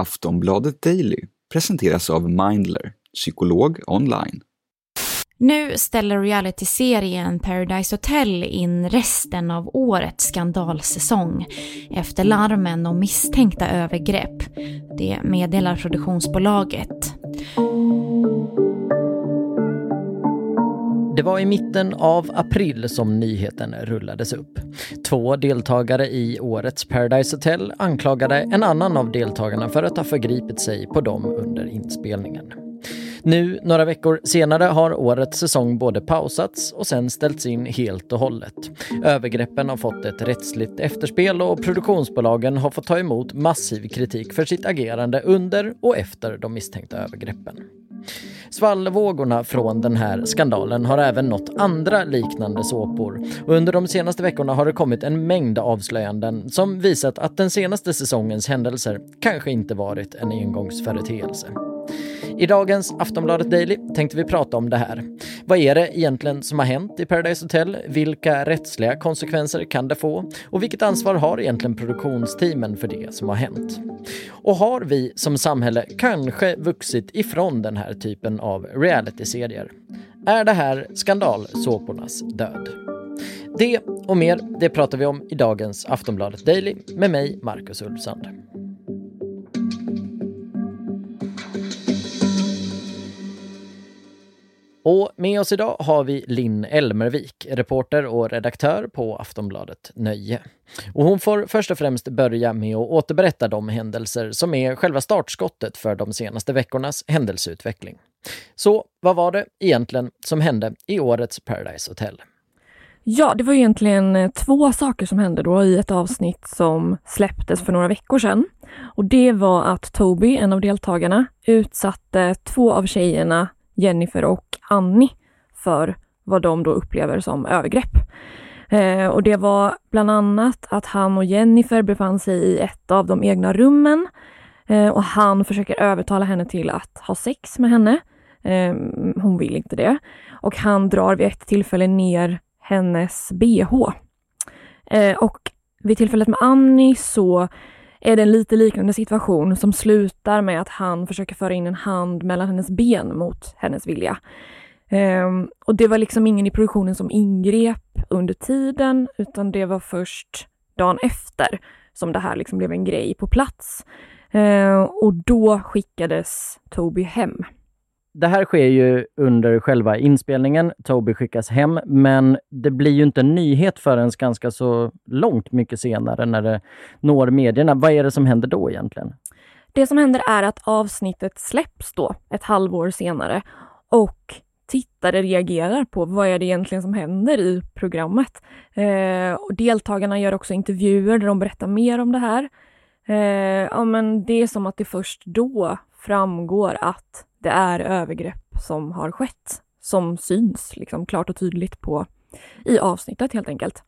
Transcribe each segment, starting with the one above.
Aftonbladet Daily presenteras av Mindler, psykolog online. Nu ställer realityserien Paradise Hotel in resten av årets skandalsäsong efter larmen om misstänkta övergrepp. Det meddelar produktionsbolaget. Det var i mitten av april som nyheten rullades upp. Två deltagare i årets Paradise Hotel anklagade en annan av deltagarna för att ha förgripit sig på dem under inspelningen. Nu, några veckor senare, har årets säsong både pausats och sen ställts in helt och hållet. Övergreppen har fått ett rättsligt efterspel och produktionsbolagen har fått ta emot massiv kritik för sitt agerande under och efter de misstänkta övergreppen. Svallvågorna från den här skandalen har även nått andra liknande såpor och under de senaste veckorna har det kommit en mängd avslöjanden som visat att den senaste säsongens händelser kanske inte varit en engångsföreteelse. I dagens Aftonbladet Daily tänkte vi prata om det här. Vad är det egentligen som har hänt i Paradise Hotel? Vilka rättsliga konsekvenser kan det få? Och vilket ansvar har egentligen produktionsteamen för det som har hänt? Och har vi som samhälle kanske vuxit ifrån den här typen av realityserier? Är det här skandalsåpornas död? Det och mer, det pratar vi om i dagens Aftonbladet Daily med mig, Marcus Ulfsand. Och med oss idag har vi Linn Elmervik, reporter och redaktör på Aftonbladet Nöje. Och hon får först och främst börja med att återberätta de händelser som är själva startskottet för de senaste veckornas händelseutveckling. Så vad var det egentligen som hände i årets Paradise Hotel? Ja, det var egentligen eh, två saker som hände då i ett avsnitt som släpptes för några veckor sedan. Och det var att Toby, en av deltagarna, utsatte två av tjejerna Jennifer och Annie för vad de då upplever som övergrepp. Eh, och det var bland annat att han och Jennifer befann sig i ett av de egna rummen eh, och han försöker övertala henne till att ha sex med henne. Eh, hon vill inte det. Och han drar vid ett tillfälle ner hennes bh. Eh, och vid tillfället med Annie så är det en lite liknande situation som slutar med att han försöker föra in en hand mellan hennes ben mot hennes vilja. Um, och det var liksom ingen i produktionen som ingrep under tiden, utan det var först dagen efter som det här liksom blev en grej på plats. Uh, och då skickades Toby hem. Det här sker ju under själva inspelningen. Toby skickas hem, men det blir ju inte en nyhet förrän ganska så långt mycket senare när det når medierna. Vad är det som händer då egentligen? Det som händer är att avsnittet släpps då ett halvår senare och tittare reagerar på vad är det egentligen som händer i programmet. Eh, och deltagarna gör också intervjuer där de berättar mer om det här. Eh, ja, men det är som att det först då framgår att det är övergrepp som har skett, som syns liksom klart och tydligt på, i avsnittet helt enkelt.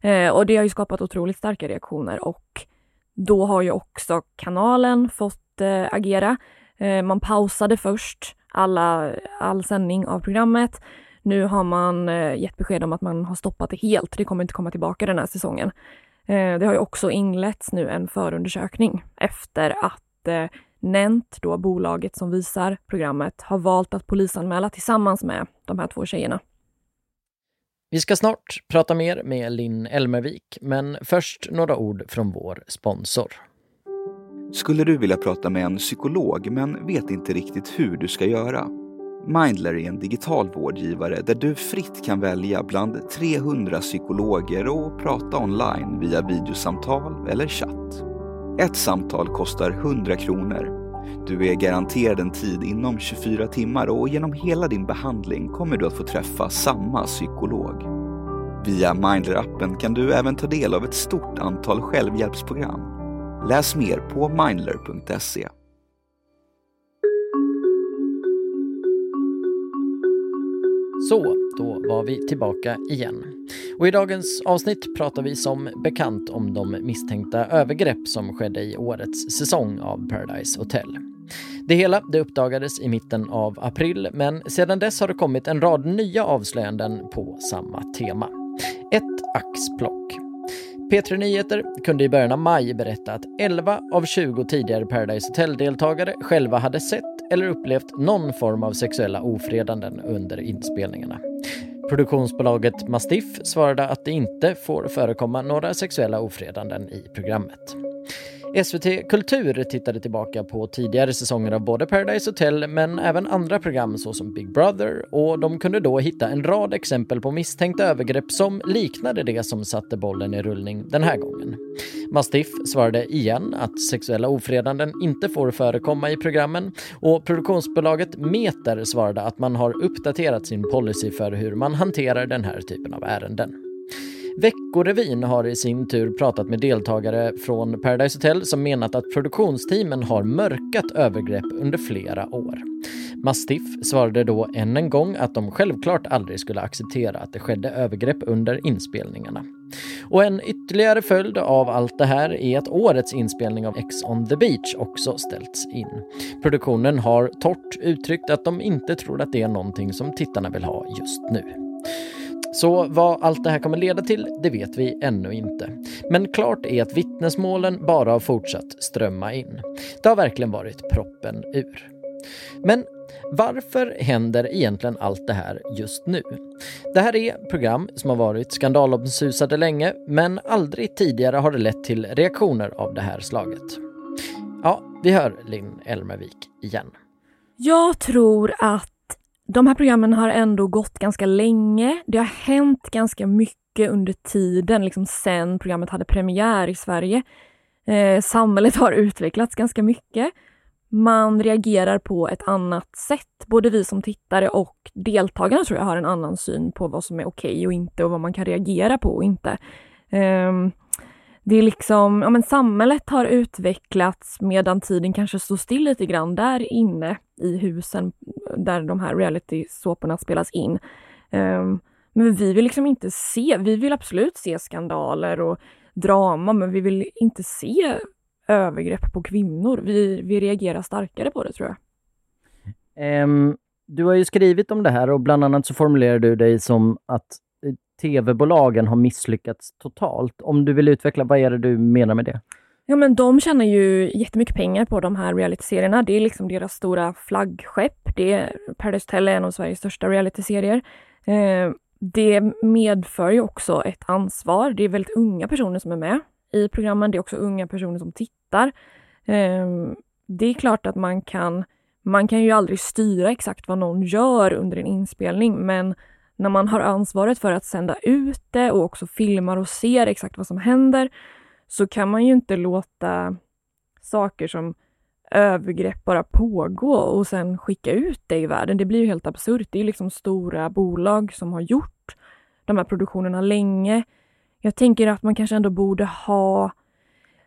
Eh, och det har ju skapat otroligt starka reaktioner och då har ju också kanalen fått eh, agera. Eh, man pausade först alla, all sändning av programmet. Nu har man eh, gett besked om att man har stoppat det helt. Det kommer inte komma tillbaka den här säsongen. Eh, det har ju också inletts nu en förundersökning efter att eh, Nent, då bolaget som visar programmet, har valt att polisanmäla tillsammans med de här två tjejerna. Vi ska snart prata mer med Linn Elmervik, men först några ord från vår sponsor. Skulle du vilja prata med en psykolog men vet inte riktigt hur du ska göra? Mindler är en digital vårdgivare där du fritt kan välja bland 300 psykologer och prata online via videosamtal eller chatt. Ett samtal kostar 100 kronor. Du är garanterad en tid inom 24 timmar och genom hela din behandling kommer du att få träffa samma psykolog. Via Mindler-appen kan du även ta del av ett stort antal självhjälpsprogram. Läs mer på mindler.se. Så, då var vi tillbaka igen. Och i dagens avsnitt pratar vi som bekant om de misstänkta övergrepp som skedde i årets säsong av Paradise Hotel. Det hela det uppdagades i mitten av april, men sedan dess har det kommit en rad nya avslöjanden på samma tema. Ett axplock. P3 Nyheter kunde i början av maj berätta att 11 av 20 tidigare Paradise Hotel-deltagare själva hade sett eller upplevt någon form av sexuella ofredanden under inspelningarna. Produktionsbolaget Mastiff svarade att det inte får förekomma några sexuella ofredanden i programmet. SVT Kultur tittade tillbaka på tidigare säsonger av både Paradise Hotel men även andra program såsom Big Brother och de kunde då hitta en rad exempel på misstänkta övergrepp som liknade det som satte bollen i rullning den här gången. Mastiff svarade igen att sexuella ofredanden inte får förekomma i programmen och produktionsbolaget Meter svarade att man har uppdaterat sin policy för hur man hanterar den här typen av ärenden. Veckorevyn har i sin tur pratat med deltagare från Paradise Hotel som menat att produktionsteamen har mörkat övergrepp under flera år. Mastiff svarade då än en gång att de självklart aldrig skulle acceptera att det skedde övergrepp under inspelningarna. Och en ytterligare följd av allt det här är att årets inspelning av X on the beach också ställts in. Produktionen har torrt uttryckt att de inte tror att det är någonting som tittarna vill ha just nu. Så vad allt det här kommer leda till, det vet vi ännu inte. Men klart är att vittnesmålen bara har fortsatt strömma in. Det har verkligen varit proppen ur. Men varför händer egentligen allt det här just nu? Det här är program som har varit skandalomsusade länge, men aldrig tidigare har det lett till reaktioner av det här slaget. Ja, vi hör Linn Elmervik igen. Jag tror att de här programmen har ändå gått ganska länge. Det har hänt ganska mycket under tiden, liksom sen programmet hade premiär i Sverige. Eh, samhället har utvecklats ganska mycket. Man reagerar på ett annat sätt. Både vi som tittare och deltagarna tror jag har en annan syn på vad som är okej okay och inte och vad man kan reagera på och inte. Eh, det är liksom, ja men samhället har utvecklats medan tiden kanske står still lite grann där inne i husen där de här reality-såporna spelas in. Um, men vi vill liksom inte se, vi vill absolut se skandaler och drama men vi vill inte se övergrepp på kvinnor. Vi, vi reagerar starkare på det tror jag. Um, du har ju skrivit om det här och bland annat så formulerar du dig som att tv-bolagen har misslyckats totalt. Om du vill utveckla, vad är det du menar med det? Ja men de tjänar ju jättemycket pengar på de här realityserierna. Det är liksom deras stora flaggskepp. Det är, Paradise Hotel är en av Sveriges största realityserier. Eh, det medför ju också ett ansvar. Det är väldigt unga personer som är med i programmen. Det är också unga personer som tittar. Eh, det är klart att man kan, man kan ju aldrig styra exakt vad någon gör under en inspelning, men när man har ansvaret för att sända ut det och också filmar och ser exakt vad som händer så kan man ju inte låta saker som övergrepp bara pågå och sen skicka ut det i världen. Det blir ju helt absurt. Det är liksom stora bolag som har gjort de här produktionerna länge. Jag tänker att man kanske ändå borde ha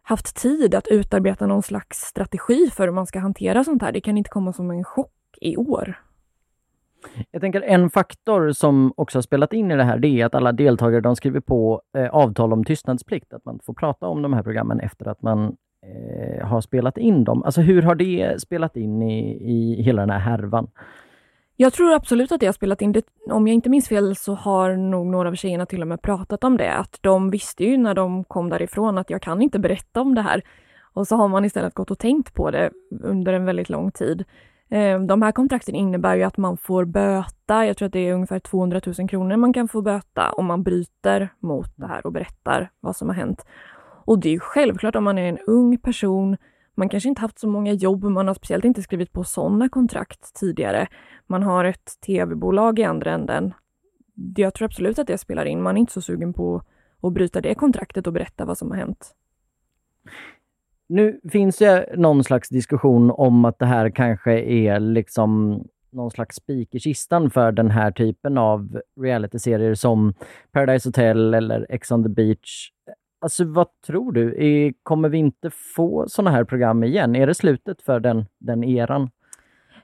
haft tid att utarbeta någon slags strategi för hur man ska hantera sånt här. Det kan inte komma som en chock i år. Jag tänker en faktor som också har spelat in i det här, det är att alla deltagare de skriver på eh, avtal om tystnadsplikt, att man får prata om de här programmen efter att man eh, har spelat in dem. Alltså hur har det spelat in i, i hela den här härvan? Jag tror absolut att det har spelat in. Det, om jag inte minns fel så har nog några av tjejerna till och med pratat om det, att de visste ju när de kom därifrån att jag kan inte berätta om det här. Och så har man istället gått och tänkt på det under en väldigt lång tid. Ehm, de här kontrakten innebär ju att man får böta, jag tror att det är ungefär 200 000 kronor man kan få böta om man bryter mot det här och berättar vad som har hänt. Och det är ju självklart om man är en ung person, man kanske inte haft så många jobb, man har speciellt inte skrivit på sådana kontrakt tidigare. Man har ett tv-bolag i andra änden. Jag tror absolut att det spelar in. Man är inte så sugen på att bryta det kontraktet och berätta vad som har hänt. Nu finns det någon slags diskussion om att det här kanske är liksom någon slags spik i kistan för den här typen av realityserier som Paradise Hotel eller Ex on the beach. Alltså vad tror du? Kommer vi inte få sådana här program igen? Är det slutet för den, den eran?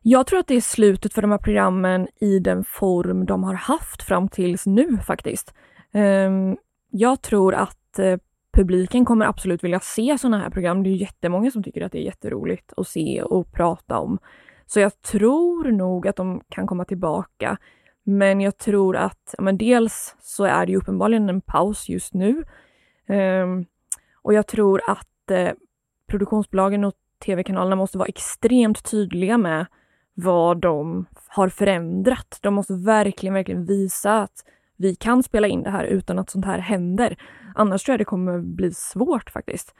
Jag tror att det är slutet för de här programmen i den form de har haft fram tills nu faktiskt. Ehm, jag tror att eh, publiken kommer absolut vilja se sådana här program. Det är jättemånga som tycker att det är jätteroligt att se och prata om. Så jag tror nog att de kan komma tillbaka. Men jag tror att, men dels så är det ju uppenbarligen en paus just nu. Um, och jag tror att eh, produktionsbolagen och tv-kanalerna måste vara extremt tydliga med vad de har förändrat. De måste verkligen, verkligen visa att vi kan spela in det här utan att sånt här händer. Annars tror jag det kommer bli svårt faktiskt.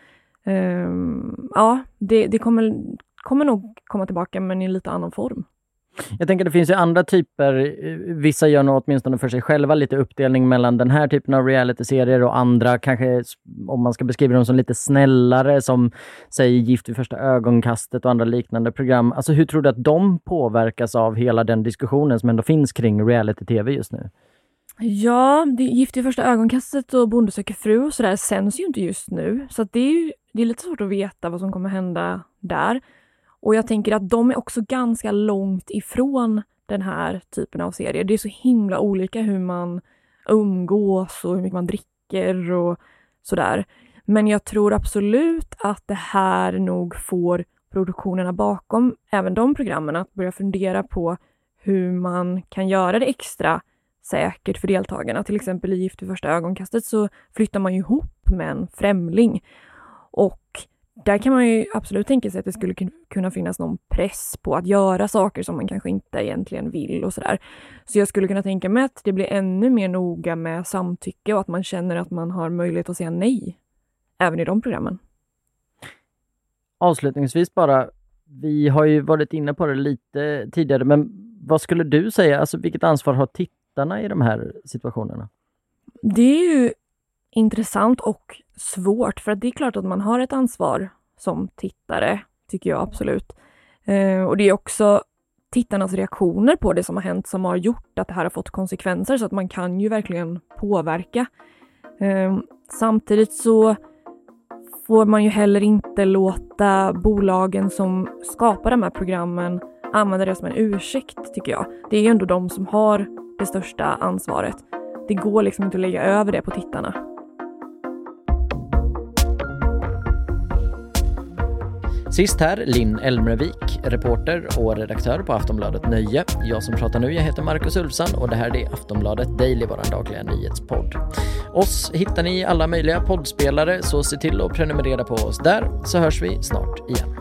Um, ja, det, det kommer, kommer nog komma tillbaka men i lite annan form. Jag tänker det finns ju andra typer, vissa gör nog åtminstone för sig själva lite uppdelning mellan den här typen av realityserier och andra, kanske om man ska beskriva dem som lite snällare som säger Gift vid första ögonkastet och andra liknande program. Alltså hur tror du att de påverkas av hela den diskussionen som ändå finns kring reality-tv just nu? Ja, det, Gift vid första ögonkastet och Bonde söker fru och sådär sänds ju inte just nu. Så det är ju det är lite svårt att veta vad som kommer hända där. Och jag tänker att de är också ganska långt ifrån den här typen av serier. Det är så himla olika hur man umgås och hur mycket man dricker och sådär. Men jag tror absolut att det här nog får produktionerna bakom även de programmen att börja fundera på hur man kan göra det extra säkert för deltagarna. Till exempel i Gift vid första ögonkastet så flyttar man ju ihop med en främling. Och där kan man ju absolut tänka sig att det skulle kunna finnas någon press på att göra saker som man kanske inte egentligen vill och sådär. Så jag skulle kunna tänka mig att det blir ännu mer noga med samtycke och att man känner att man har möjlighet att säga nej. Även i de programmen. Avslutningsvis bara, vi har ju varit inne på det lite tidigare, men vad skulle du säga, alltså vilket ansvar har tittarna i de här situationerna? Det är ju intressant och svårt för att det är klart att man har ett ansvar som tittare, tycker jag absolut. Eh, och det är också tittarnas reaktioner på det som har hänt som har gjort att det här har fått konsekvenser så att man kan ju verkligen påverka. Eh, samtidigt så får man ju heller inte låta bolagen som skapar de här programmen använda det som en ursäkt, tycker jag. Det är ju ändå de som har det största ansvaret. Det går liksom inte att lägga över det på tittarna. Sist här Linn Elmrevik, reporter och redaktör på Aftonbladet Nöje. Jag som pratar nu, jag heter Marcus Ulfsson och det här är Aftonbladet Daily, vår dagliga nyhetspodd. Oss hittar ni i alla möjliga poddspelare, så se till att prenumerera på oss där, så hörs vi snart igen.